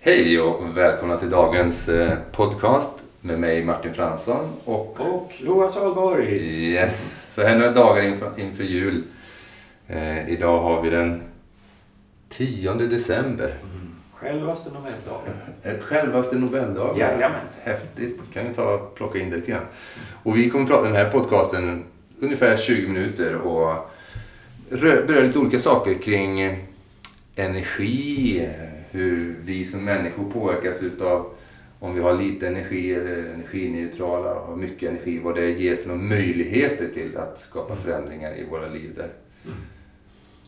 Hej och välkomna till dagens eh, podcast med mig Martin Fransson och, och Loa Salborg. Yes, så här några dagar inför, inför jul. Eh, idag har vi den 10 december. Mm. Självaste Nobeldagen. Eh, självaste Nobeldagen. Jajamän. Häftigt. kan vi ta plocka in det lite grann. Och vi kommer prata i den här podcasten ungefär 20 minuter och beröra lite olika saker kring energi, hur vi som människor påverkas utav om vi har lite energi eller energineutrala och har mycket energi, vad det ger för möjligheter till att skapa mm. förändringar i våra liv där. Mm.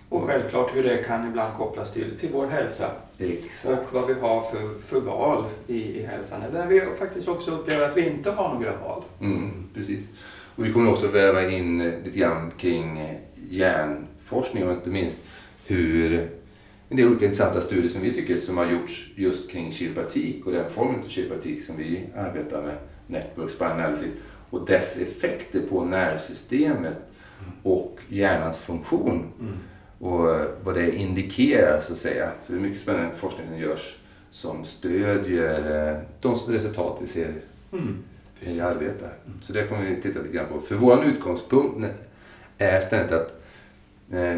Och självklart hur det kan ibland kopplas till, till vår hälsa. Exakt. Och vad vi har för, för val i, i hälsan. Eller vi faktiskt också upplever att vi inte har några val. Mm, precis. Och vi kommer också väva in lite grann kring hjärnforskning och inte minst hur en del olika intressanta studier som vi tycker som har gjorts just kring kiropraktik och den formen av kiropraktik som vi arbetar med, Network Spine Analysis, och dess effekter på nervsystemet och hjärnans funktion. Mm. Och vad det indikerar så att säga. Så det är mycket spännande forskning som görs som stödjer eh, de resultat vi ser mm. när vi arbetar. Mm. Så det kommer vi titta lite grann på. För vår utgångspunkt är ständigt att eh,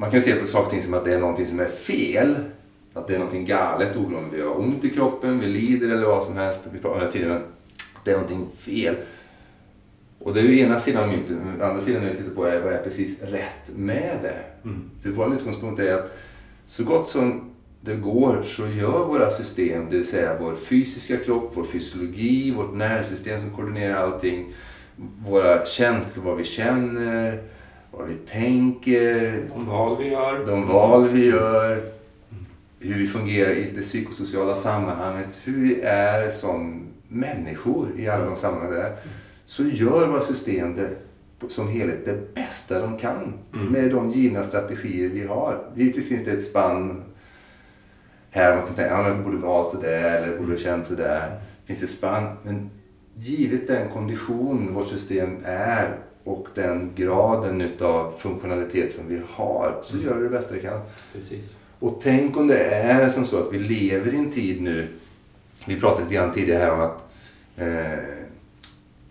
man kan se på saker och ting som att det är någonting som är fel. Att det är någonting galet oberoende om vi har ont i kroppen, vi lider eller vad som helst. Vi pratade hela tiden att det är någonting fel. Och det är ju ena sidan av myntet. Andra sidan jag tittar på är vad är precis rätt med det. Mm. För vår utgångspunkt är att så gott som det går så gör våra system, det vill säga vår fysiska kropp, vår fysiologi, vårt nervsystem som koordinerar allting, våra känslor, vad vi känner, vad vi tänker. De val vi gör. De val vi gör. Hur vi fungerar i det psykosociala sammanhanget. Hur vi är som människor i alla de sammanhang där. Så gör våra system det som helhet det bästa de kan mm. med de givna strategier vi har. Givetvis finns det ett spann här man kan tänka att ja, man borde valt sådär eller borde känt sådär. Finns det spann. Men givet den kondition vårt system är och den graden utav funktionalitet som vi har så mm. gör vi det bästa vi kan. Precis. Och tänk om det är som så att vi lever i en tid nu, vi pratade lite grann tidigare här om att eh,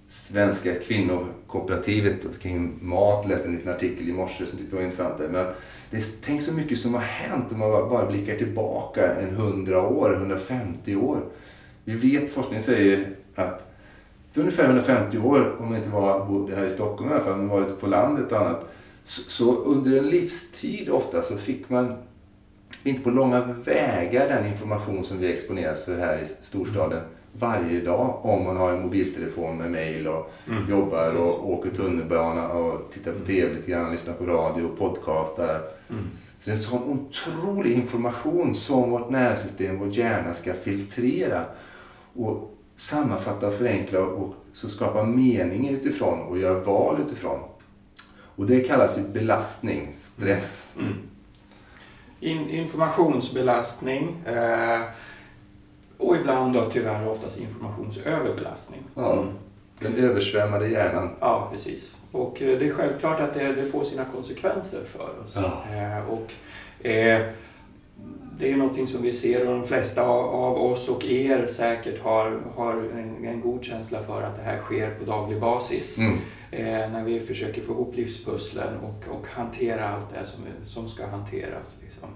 Svenska kvinnokooperativet kring mat, läste en liten artikel i morse som tyckte var intressant. Men att det tänk så mycket som har hänt om man bara blickar tillbaka en 100 år, 150 år. Vi vet, forskningen säger att för ungefär 150 år, om man inte var, bodde här i Stockholm i alla fall, men var ute på landet och annat. Så, så, under en livstid ofta så fick man inte på långa vägar den information som vi exponeras för här i storstaden varje dag om man har en mobiltelefon med mail och mm, jobbar precis. och åker tunnelbana och tittar på mm. TV lite grann, lyssnar på radio och podcastar. Mm. Så det är en sån otrolig information som vårt nervsystem, vår hjärna ska filtrera. Och sammanfatta och förenkla och så skapa mening utifrån och göra val utifrån. Och det kallas ju belastning, stress. Mm. In, informationsbelastning eh, och ibland då tyvärr oftast informationsöverbelastning. Ja, mm. den översvämmade hjärnan. Ja, precis. Och eh, det är självklart att det, det får sina konsekvenser för oss. Ja. Eh, och, eh, det är någonting som vi ser och de flesta av oss och er säkert har, har en, en god känsla för att det här sker på daglig basis. Mm. Eh, när vi försöker få ihop livspusslen och, och hantera allt det som, som ska hanteras. Liksom.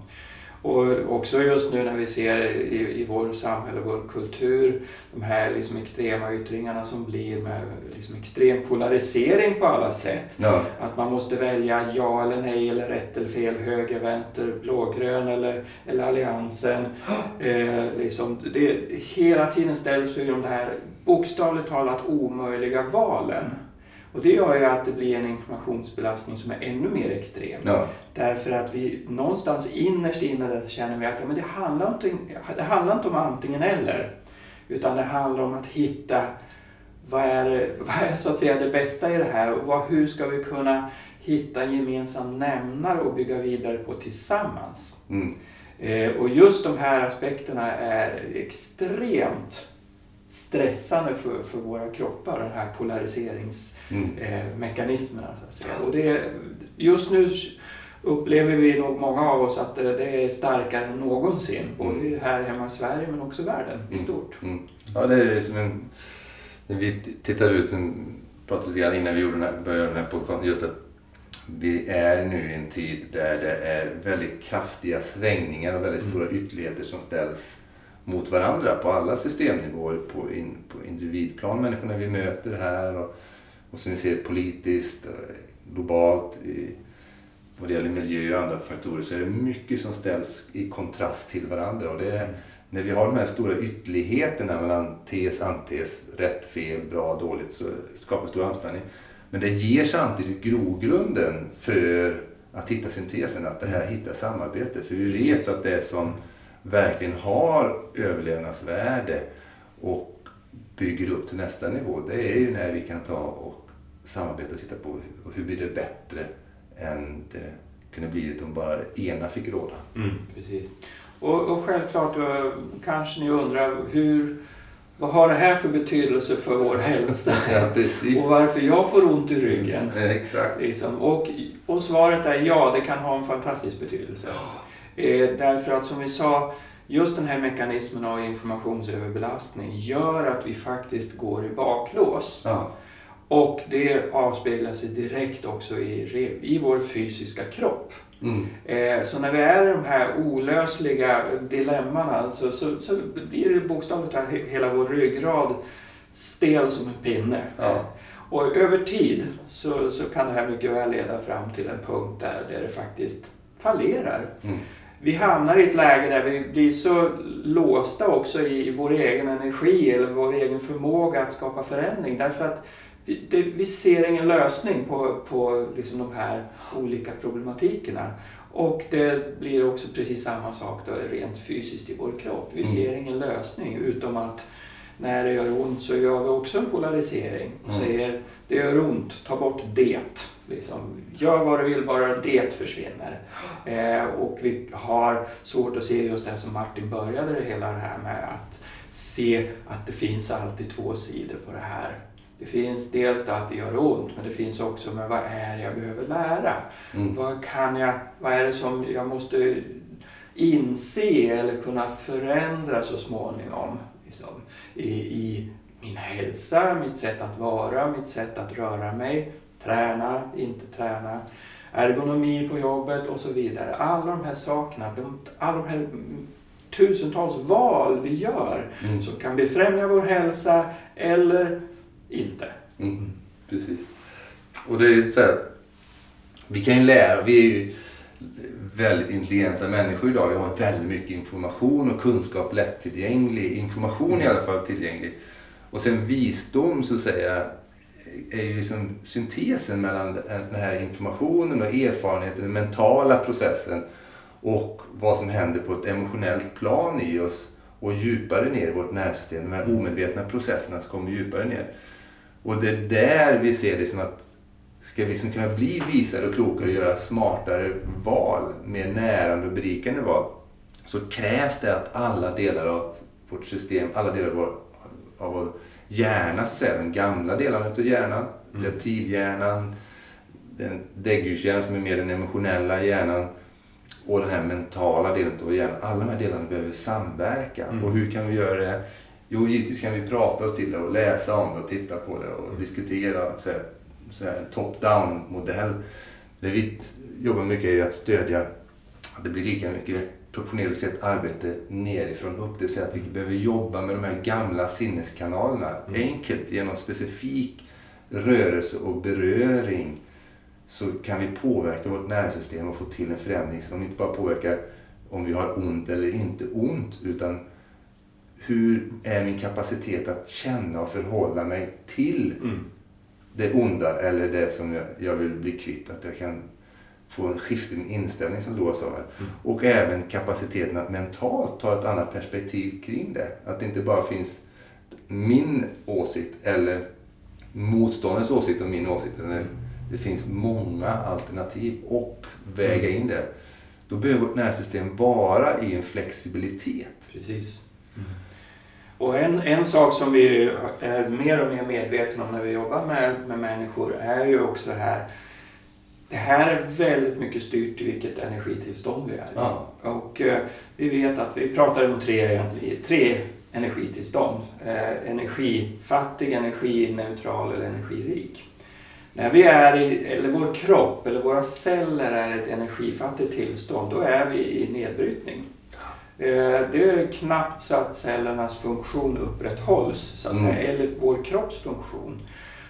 Och också just nu när vi ser i, i vår samhälle vår kultur de här liksom extrema yttringarna som blir med liksom extrem polarisering på alla sätt. Ja. Att man måste välja ja eller nej eller rätt eller fel, höger, vänster, blågrön eller, eller alliansen. Eh, liksom, det, hela tiden ställs vi de här bokstavligt talat omöjliga valen. Och det gör ju att det blir en informationsbelastning som är ännu mer extrem. Ja. Därför att vi någonstans innerst inne där känner vi att ja, men det, handlar inte, det handlar inte om antingen eller. Utan det handlar om att hitta vad är, vad är så att säga det bästa i det här och vad, hur ska vi kunna hitta en gemensam nämnare och bygga vidare på tillsammans. Mm. Eh, och just de här aspekterna är extremt stressande för, för våra kroppar, de här polariseringsmekanismerna. Mm. Eh, och det, just nu upplever vi nog många av oss att det är starkare än någonsin. Både mm. här hemma i Sverige men också världen i mm. stort. Mm. Ja, det är som en... När vi tittar ut, pratade lite grann innan vi gjorde den här, började den här podcasten, just att vi är nu i en tid där det är väldigt kraftiga svängningar och väldigt mm. stora ytterligheter som ställs mot varandra på alla systemnivåer, på, in, på individplan, människorna vi möter här och, och som vi ser politiskt, globalt, i, vad det gäller miljö och andra faktorer så är det mycket som ställs i kontrast till varandra. Och det är, när vi har de här stora ytterligheterna mellan tes, antes, rätt, fel, bra, dåligt så skapar stor anspänning. Men det ger samtidigt grogrunden för att hitta syntesen, att det här hittar samarbete. För vi vet att det som verkligen har överlevnadsvärde och bygger upp till nästa nivå, det är ju när vi kan ta och samarbeta och titta på hur blir det bättre än det kunde blivit om bara ena fick råda. Mm, precis. Och, och självklart kanske ni undrar hur vad har det här för betydelse för vår hälsa? ja, och varför jag får ont i ryggen? Ja, exakt. Liksom. Och, och svaret är ja, det kan ha en fantastisk betydelse. Eh, därför att som vi sa, just den här mekanismen av informationsöverbelastning gör att vi faktiskt går i baklås. Ja. Och det avspeglar sig direkt också i, i vår fysiska kropp. Mm. Eh, så när vi är i de här olösliga dilemmana så, så, så blir det bokstavligt talat hela vår ryggrad stel som en pinne. Ja. Och över tid så, så kan det här mycket väl leda fram till en punkt där, där det faktiskt fallerar. Mm. Vi hamnar i ett läge där vi blir så låsta också i vår egen energi eller vår egen förmåga att skapa förändring. Därför att vi, det, vi ser ingen lösning på, på liksom de här olika problematikerna. Och det blir också precis samma sak då, rent fysiskt i vår kropp. Vi mm. ser ingen lösning utom att när det gör ont så gör vi också en polarisering och mm. säger det gör ont, ta bort det. Liksom, gör vad du vill, bara det försvinner. Eh, och vi har svårt att se just det som Martin började det hela det här med att se att det finns alltid två sidor på det här. Det finns dels att det gör ont, men det finns också med vad är det jag behöver lära? Mm. Vad, kan jag, vad är det som jag måste inse eller kunna förändra så småningom? Liksom, i, I min hälsa, mitt sätt att vara, mitt sätt att röra mig, träna, inte träna, ergonomi på jobbet och så vidare. Alla de här sakerna, de, alla de här tusentals val vi gör mm. som kan befrämja vår hälsa eller inte. Mm, precis. Och det är ju så här, vi kan ju lära, vi är ju väldigt intelligenta människor idag. Vi har väldigt mycket information och kunskap lättillgänglig. Information i alla fall tillgänglig. Och sen visdom så att säga är ju liksom syntesen mellan den här informationen och erfarenheten, den mentala processen och vad som händer på ett emotionellt plan i oss och djupare ner i vårt nervsystem. De här omedvetna processerna som kommer djupare ner. Och det är där vi ser det som att ska vi som kunna bli visare och klokare och göra smartare val, mer närande och berikande val, så krävs det att alla delar av vårt system, alla delar av vår, av vår hjärna, så att säga, den gamla delen av hjärnan, mm. reptilhjärnan, den däggdjurshjärnan som är mer den emotionella hjärnan och den här mentala delen av hjärnan. Alla de här delarna behöver samverka. Mm. Och hur kan vi göra det? Jo, givetvis kan vi prata oss till det och läsa om det och titta på det och mm. diskutera så här top-down modell. Det vi jobbar mycket är att stödja att det blir lika mycket proportionellt sett arbete nerifrån upp. Det vill säga att vi behöver jobba med de här gamla sinneskanalerna mm. enkelt genom specifik rörelse och beröring så kan vi påverka vårt nervsystem och få till en förändring som inte bara påverkar om vi har ont eller inte ont utan hur är min kapacitet att känna och förhålla mig till mm. Det onda eller det som jag, jag, vill bli kvitt. Att jag kan få en skift i min inställning som Loa sa. Mm. Och även kapaciteten att mentalt ta ett annat perspektiv kring det. Att det inte bara finns min åsikt eller motståndarens åsikt och min åsikt. Eller det finns många alternativ och väga in det. Då behöver vårt nervsystem vara i en flexibilitet. Precis. Mm. Och en, en sak som vi är mer och mer medvetna om när vi jobbar med, med människor är ju också det här det här är väldigt mycket styrt i vilket energitillstånd vi är. Ja. Och eh, vi vet att vi pratar om tre, tre energitillstånd. Eh, energifattig, energineutral eller energirik. När vi är i, eller vår kropp eller våra celler är i ett energifattigt tillstånd, då är vi i nedbrytning. Eh, det är knappt så att cellernas funktion upprätthålls, så att säga, mm. eller vår kropps funktion.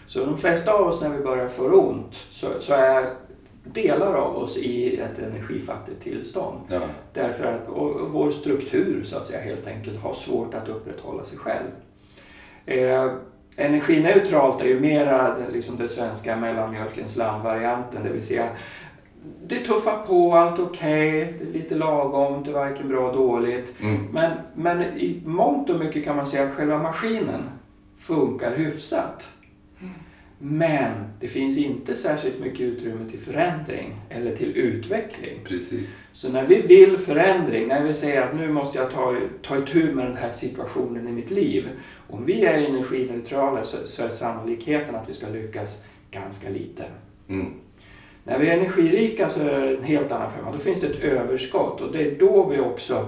Så de flesta av oss när vi börjar få ont så, så är delar av oss i ett energifattigt tillstånd. Ja. Därför att vår struktur så att säga helt enkelt har svårt att upprätthålla sig själv. Eh, energineutralt är ju mera liksom det svenska mellanmjölkens land-varianten, det vill säga det tuffar på, allt okej, okay, det är lite lagom, det är varken bra eller dåligt. Mm. Men, men i mångt och mycket kan man säga att själva maskinen funkar hyfsat. Men det finns inte särskilt mycket utrymme till förändring eller till utveckling. Precis. Så när vi vill förändring, när vi säger att nu måste jag ta, ta itu med den här situationen i mitt liv. Om vi är energineutrala så, så är sannolikheten att vi ska lyckas ganska liten. Mm. När vi är energirika så är det en helt annan femma. Då finns det ett överskott och det är då vi också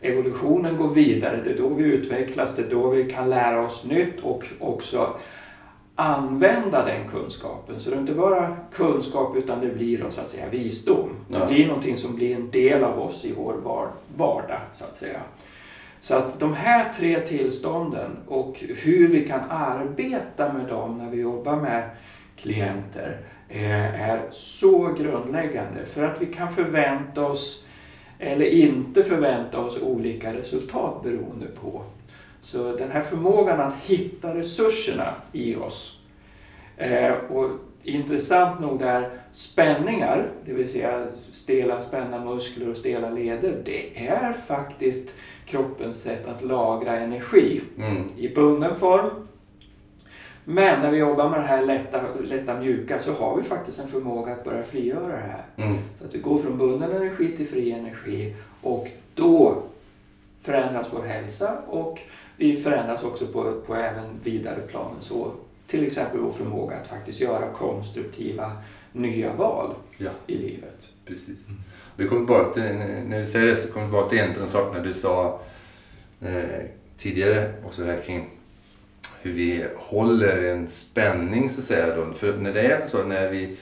evolutionen går vidare. Det är då vi utvecklas, det är då vi kan lära oss nytt och också använda den kunskapen. Så det är inte bara kunskap utan det blir då, så att säga visdom. Ja. Det blir någonting som blir en del av oss i vår vardag så att säga. Så att de här tre tillstånden och hur vi kan arbeta med dem när vi jobbar med klienter är så grundläggande för att vi kan förvänta oss eller inte förvänta oss olika resultat beroende på så den här förmågan att hitta resurserna i oss. Eh, och intressant nog är spänningar, det vill säga stela spända muskler och stela leder, det är faktiskt kroppens sätt att lagra energi mm. i bunden form. Men när vi jobbar med det här lätta, lätta mjuka så har vi faktiskt en förmåga att börja frigöra det här. Mm. Så att vi går från bunden energi till fri energi och då förändras vår hälsa och vi förändras också på, på även vidare planen. Så till exempel vår förmåga att faktiskt göra konstruktiva nya val ja. i livet. Precis. Vi kommer bara till, när du säger det så kommer vi bara till en de sakerna du sa eh, tidigare också här kring hur vi håller en spänning så att säga. Då. För när det är så när vi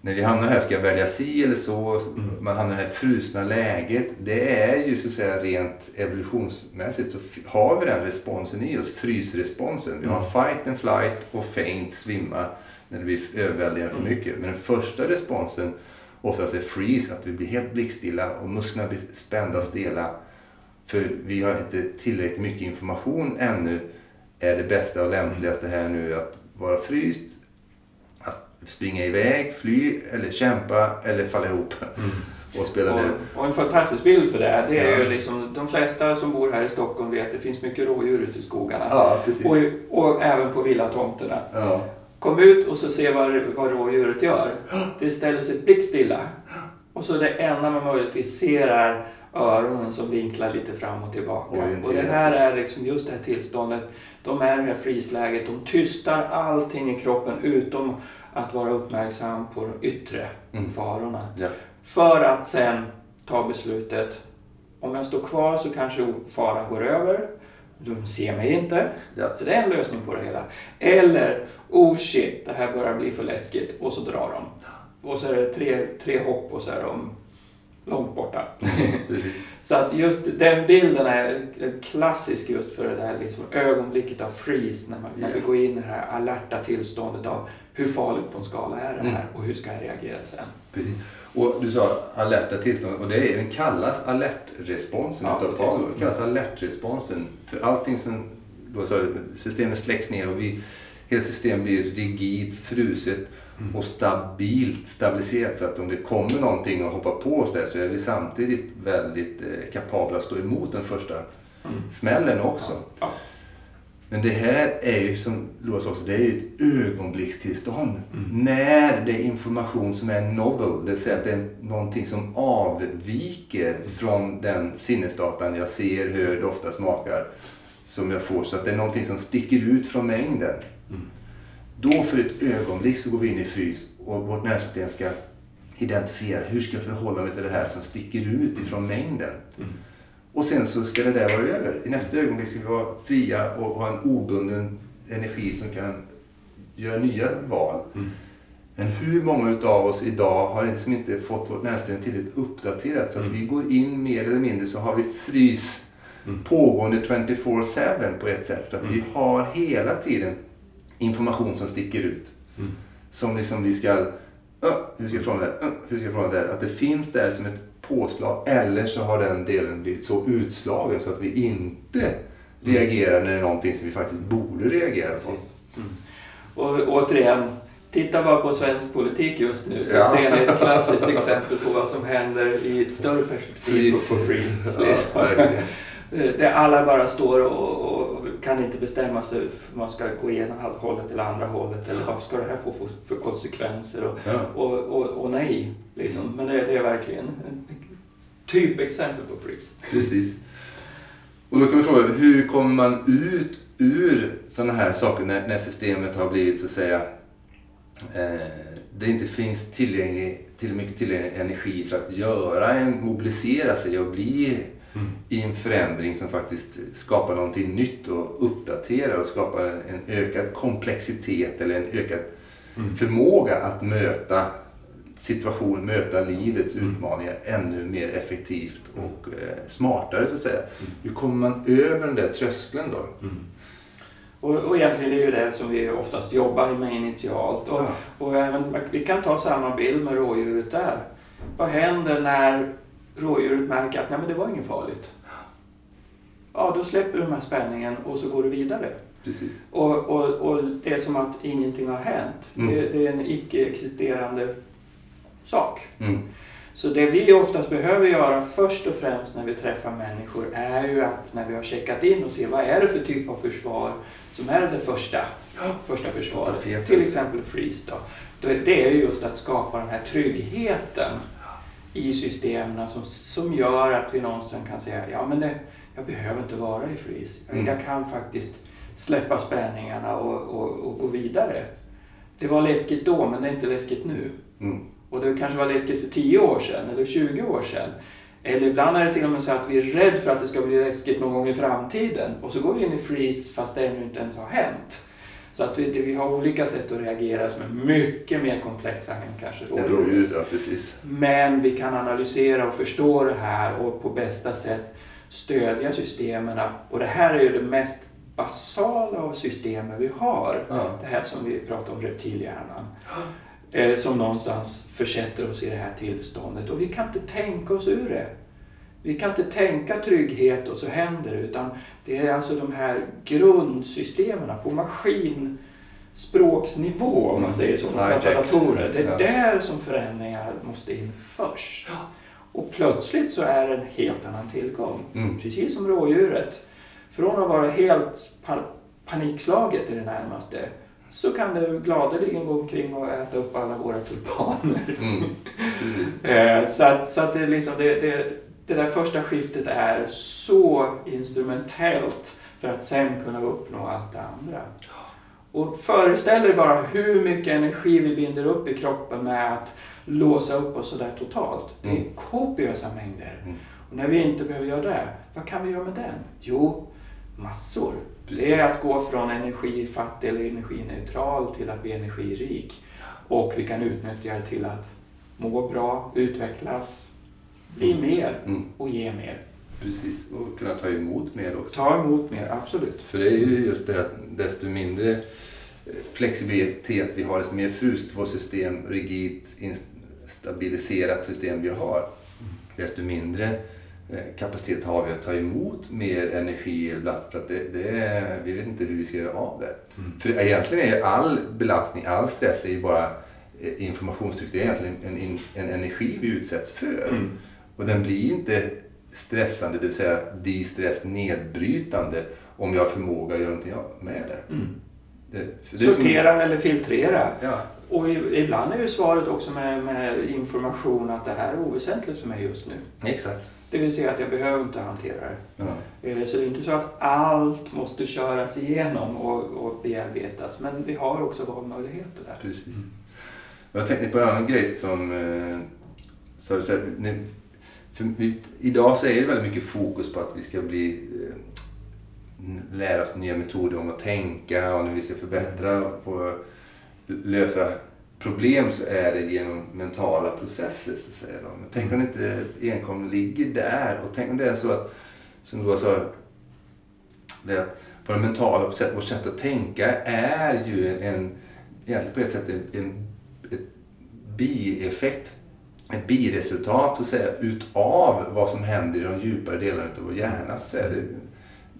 när vi hamnar här, ska jag välja si eller så? Mm. Man hamnar i det här frusna läget. Det är ju så att säga rent evolutionsmässigt så har vi den responsen i oss, frysresponsen. Vi har mm. fight and flight och faint, svimma, när det blir överväldigande för mm. mycket. Men den första responsen oftast är freeze, att vi blir helt blickstilla och musklerna blir spända och stela. För vi har inte tillräckligt mycket information ännu. Är det bästa och lämpligaste här nu att vara fryst springa iväg, fly eller kämpa eller falla ihop. Mm. Och, spela och, det. och en fantastisk bild för det, det är ja. ju liksom, de flesta som bor här i Stockholm vet att det finns mycket rådjur ute i skogarna. Ja, och, och även på villatomterna. Ja. Kom ut och så se vad, vad rådjuret gör. Det ställer sig blickstilla. Och så det enda man möjligtvis ser är öronen som vinklar lite fram och tillbaka. Och det här är liksom just det här tillståndet. De är i det här freeze-läget. De tystar allting i kroppen utom att vara uppmärksam på de yttre mm. farorna. Ja. För att sen ta beslutet, om jag står kvar så kanske faran går över. De ser mig inte. Ja. Så det är en lösning på det hela. Eller, oh shit, det här börjar bli för läskigt. Och så drar de. Och så är det tre, tre hopp och så är de långt borta. Mm, så att just den bilden är klassisk just för det där liksom ögonblicket av freeze när man, yeah. när vi går in i det här alerta tillståndet av hur farligt på en skala är det här mm. och hur ska jag reagera sen. Precis. Och du sa alerta tillstånd och det är, den kallas alertresponsen ja, utav Paolo. Den kallas alertresponsen för allting som då, så systemet släcks ner och vi, hela systemet blir rigid, fruset mm. och stabilt, stabiliserat. För att om det kommer någonting och hoppar på oss där så är vi samtidigt väldigt eh, kapabla att stå emot den första mm. smällen också. Ja. Ja. Men det här är ju som Loa sa också, det är ju ett ögonblickstillstånd. Mm. När det är information som är novel, det vill säga att det är någonting som avviker från den sinnesdatan jag ser, hör, doftar, smakar som jag får. Så att det är någonting som sticker ut från mängden. Mm. Då för ett ögonblick så går vi in i frys och vårt nervsystem ska identifiera hur ska jag förhålla mig till det här som sticker ut ifrån mängden. Mm. Och sen så ska det där vara över. I nästa ögonblick ska vi vara fria och ha en obunden energi som kan göra nya val. Mm. Men hur många utav oss idag har liksom inte fått vårt nervsystem tillräckligt uppdaterat så att mm. vi går in mer eller mindre så har vi frys mm. pågående 24-7 på ett sätt. För att mm. vi har hela tiden information som sticker ut. Mm. Som liksom vi ska, uh, hur ska jag förhålla det, uh, hur ska jag förhålla det, att det finns där som ett påslag. Eller så har den delen blivit så utslagen så att vi inte mm. reagerar när det är någonting som vi faktiskt borde reagera på. Mm. Och återigen, titta bara på svensk politik just nu så ja. ser ni ett klassiskt exempel på vad som händer i ett större perspektiv freeze. på, på freeze. Liksom. Ja, Där alla bara står och, och, kan inte bestämma sig för man ska gå ena hållet eller andra hållet eller vad ska det här få för, för konsekvenser och, ja. och, och, och, nej. Liksom. Men det, det är verkligen typexempel på freeze. Precis. Och då kan man fråga, hur kommer man ut ur sådana här saker när, när systemet har blivit så att säga eh, det inte finns tillgänglig, till mycket tillgänglig energi för att göra en, mobilisera sig och bli mm. i en förändring som faktiskt skapar någonting nytt och uppdaterar och skapar en ökad komplexitet eller en ökad mm. förmåga att möta situation, möta livets mm. utmaningar ännu mer effektivt och eh, smartare så att säga. Mm. Hur kommer man över den där tröskeln då? Mm. Och, och egentligen är det ju det som vi oftast jobbar med initialt. Och, ja. och även, vi kan ta samma bild med rådjuret där. Vad händer när rådjuret märker att Nej, men det var inget farligt? Ja, då släpper du den här spänningen och så går du vidare. Precis. Och, och, och det är som att ingenting har hänt. Mm. Det, det, är en icke-existerande sak. Mm. Så det vi oftast behöver göra först och främst när vi träffar människor är ju att när vi har checkat in och ser vad är det för typ av försvar som är det första, första försvaret. Till exempel freeze då. Det är just att skapa den här tryggheten i systemen som, som gör att vi någonstans kan säga ja men det, jag behöver inte vara i freeze. Mm. Jag kan faktiskt släppa spänningarna och, och, och, gå vidare. Det var läskigt då men det är inte läskigt nu. Mm. Och det kanske var läskigt för 10 år sedan eller 20 år sedan. Eller ibland är det till och med så att vi är rädda för att det ska bli läskigt någon gång i framtiden. Och så går vi in i freeze fast det ännu inte ens har hänt. Så att vi, vi har olika sätt att reagera som är mycket mer komplexa än kanske rådjuret. Ja, precis. Men vi kan analysera och förstå det här och på bästa sätt stödja systemen. Och det här är ju det mest basala av systemen vi har. Ja. Det här som vi pratar om reptilhjärnan. Eh, som någonstans försätter oss i det här tillståndet. Och vi kan inte tänka oss ur det. Vi kan inte tänka trygghet och så händer det. Utan det är alltså de här grundsystemen på maskinspråksnivå, om man säger så, med datorer. Det är ja. där som förändringar måste in först. Och plötsligt så är det en helt annan tillgång. Mm. Precis som rådjuret. Från att vara helt panikslaget i det närmaste så kan du gladeligen gå omkring och äta upp alla våra tulpaner. Mm, eh, så att, så att det, liksom, det, det, det där första skiftet är så instrumentellt för att sen kunna uppnå allt det andra. Och föreställ dig bara hur mycket energi vi binder upp i kroppen med att låsa upp oss sådär totalt. Det är mm. kopiösa mängder. Mm. Och när vi inte behöver göra det, vad kan vi göra med den? Jo, massor. Precis. Det är att gå från energifattig eller energineutral till att bli energirik. Och vi kan utnyttja det till att må bra, utvecklas, bli mm. mer mm. och ge mer. Precis, och kunna ta emot mer också. Ta emot mer, absolut. För det är ju just det att desto mindre eh, flexibilitet vi har, desto mer frust vårt system, rigidt, stabiliserat system vi har, desto mindre Eh, kapacitet har vi att ta emot mer energi eller belastning för att det, det, vi vet inte hur vi ska göra av det. Mm. För egentligen är all belastning, all stress är ju bara eh, informationstryck. Det är egentligen en, en energi vi utsätts för. Mm. Och den blir inte stressande, det vill säga distress, nedbrytande om jag har förmåga att göra någonting med det. Mm. det, det Sortera som... eller filtrera. Ja. Och ibland är ju svaret också med, med, information att det här är oväsentligt för mig just nu. Exakt. Det vill säga att jag behöver inte hantera det. Eh, så det är inte så att allt måste köras igenom och, och bearbetas. Men vi har också valmöjligheter där. Precis. Jag tänkte på en annan grej som... Eh, så, ni, för idag så är det väldigt mycket fokus på att vi ska bli... Eh, lära oss nya metoder om att tänka och när vi ska förbättra på lösa problem så är det genom mentala processer. Så säger de. Men tänk om det inte enkom ligger där och tänk om det är så att, som du sa, det att våra mentala processer, vårt sätt att tänka är ju en, egentligen på ett sätt en, en bieffekt, ett biresultat så att säga, utav vad som händer i de djupare delarna av vår hjärna. Så det,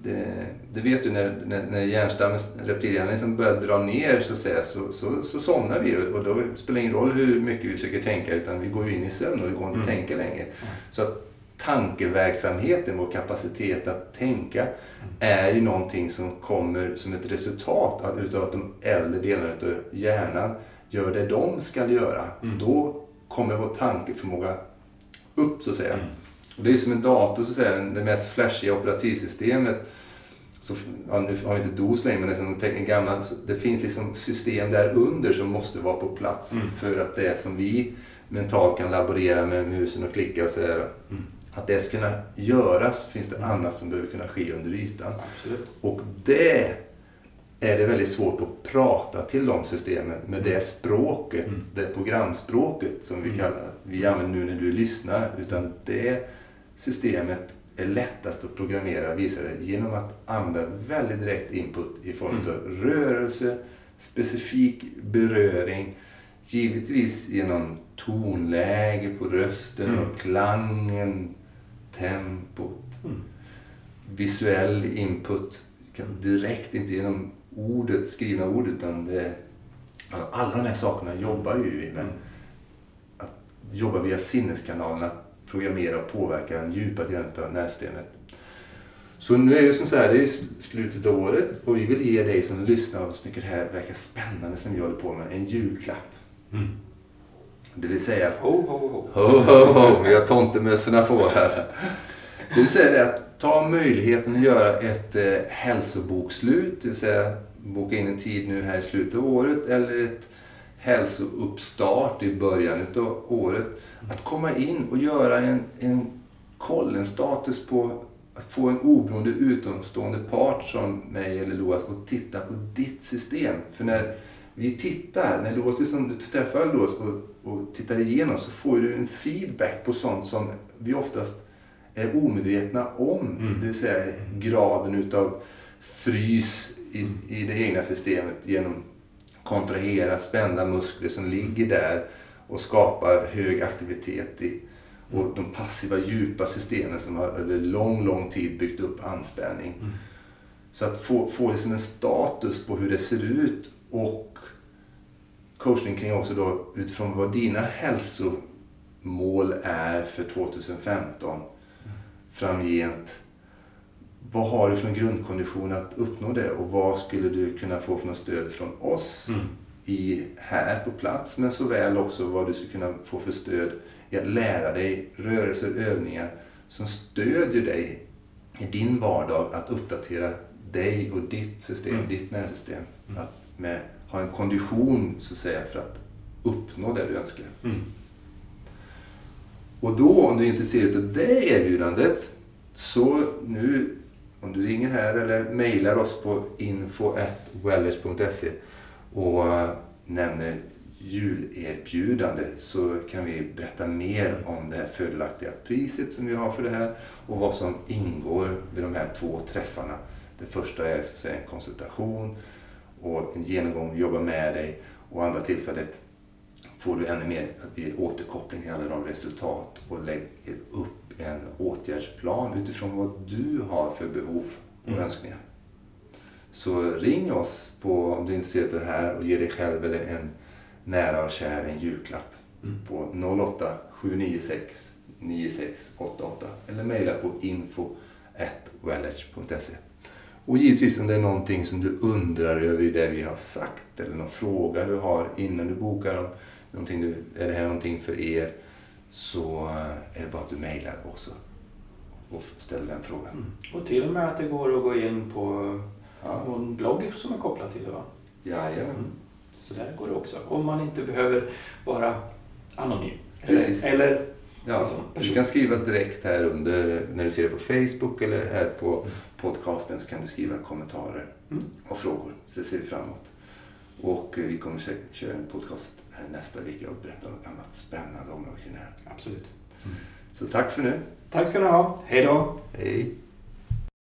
det, det, vet du när, när, när hjärnstammen, reptilhjärnan liksom börjar dra ner så, att säga, så, så, så somnar vi och då spelar det ingen roll hur mycket vi försöker tänka utan vi går in i sömn och det går inte att mm. tänka längre. Mm. Så att tankeverksamheten, vår kapacitet att tänka, mm. är ju någonting som kommer som ett resultat utav att de äldre delarna av hjärnan gör det de ska göra. Mm. Då kommer vår tankeförmåga upp så att säga. Mm. Och det är som en dator, så att säga, det mest flashiga operativsystemet. Så, ja, nu har vi inte DOS längre, men det, är som en gamla, det finns liksom system där under som måste vara på plats mm. för att det som vi mentalt kan laborera med musen och klicka och sådär. Mm. Att det ska kunna göras finns det mm. annat som behöver kunna ske under ytan. Absolut. Och det är det väldigt svårt att prata till de systemen med det språket, mm. det programspråket som vi mm. kallar vi använder nu när du lyssnar. Utan det systemet är lättast att programmera visar det genom att använda väldigt direkt input i form mm. av rörelse, specifik beröring, givetvis genom tonläge på rösten mm. och klangen, tempot, mm. visuell input direkt, inte genom ordet, skrivna ord, utan det, alla de här sakerna jobbar ju med. Mm. Att jobba via sinneskanalerna, programmera och påverka den djupa delen av nervsystemet. Så nu är det som så här, det är slutet av året och vi vill ge dig som lyssnar och tycker det här verkar spännande som vi håller på med, en julklapp. Mm. Det vill säga... Ho, ho, ho. Ho, ho, ho. Vi har tomtemössorna på här. Det vill säga det att ta möjligheten att göra ett eh, hälsobokslut, det vill säga boka in en tid nu här i slutet av året eller ett hälsouppstart i början av året. Att komma in och göra en, en koll, en status på att få en oberoende utomstående part som mig eller Loas och titta på ditt system. För när vi tittar, när Loas, liksom, du träffar Loas och, och tittar igenom så får du en feedback på sånt som vi oftast är omedvetna om. Mm. Det vill säga graden utav frys i, i det egna systemet genom kontrahera spända muskler som ligger där och skapar hög aktivitet i och de passiva djupa systemen som har över lång, lång tid byggt upp anspänning. Mm. Så att få, få liksom en status på hur det ser ut och coachning kring också då utifrån vad dina hälsomål är för 2015 mm. framgent vad har du för en grundkondition att uppnå det och vad skulle du kunna få för något stöd från oss mm. i, här på plats men såväl också vad du skulle kunna få för stöd i att lära dig rörelser, och övningar som stödjer dig i din vardag att uppdatera dig och ditt system, mm. ditt nervsystem. Mm. Att med, ha en kondition så att säga för att uppnå det du önskar. Mm. Och då om du är intresserad av det erbjudandet så nu om du ringer här eller mejlar oss på info.wellers.se och nämner julerbjudande så kan vi berätta mer om det här fördelaktiga priset som vi har för det här och vad som ingår vid de här två träffarna. Det första är så säga, en konsultation och en genomgång, jobba med dig och andra tillfället får du ännu mer återkoppling till alla de resultat och lägger upp en åtgärdsplan utifrån vad du har för behov och mm. önskningar. Så ring oss på, om du är intresserad av det här och ge dig själv eller en nära och kär en julklapp mm. på 08 796 9688 eller mejla på info. Och givetvis om det är någonting som du undrar över det vi har sagt eller någon fråga du har innan du bokar, någonting du, är det här någonting för er? Så är det bara att du mejlar också och ställer den frågan. Mm. Och till och med att det går att gå in på ja. någon blogg som är kopplad till det va? Jajamän. Mm. Så där går det också. Om man inte behöver vara anonym. Precis. Eller, eller Ja, Liksom, du kan skriva direkt här under, när du ser det på Facebook eller här på podcasten så kan du skriva kommentarer Mm. och frågor. Så ser vi framåt. Och eh, vi kommer köra en podcast nästa vecka och berätta något annat spännande om kring det här. Absolut. Så tack för nu. Tack ska ni ha. Hej då! Hej!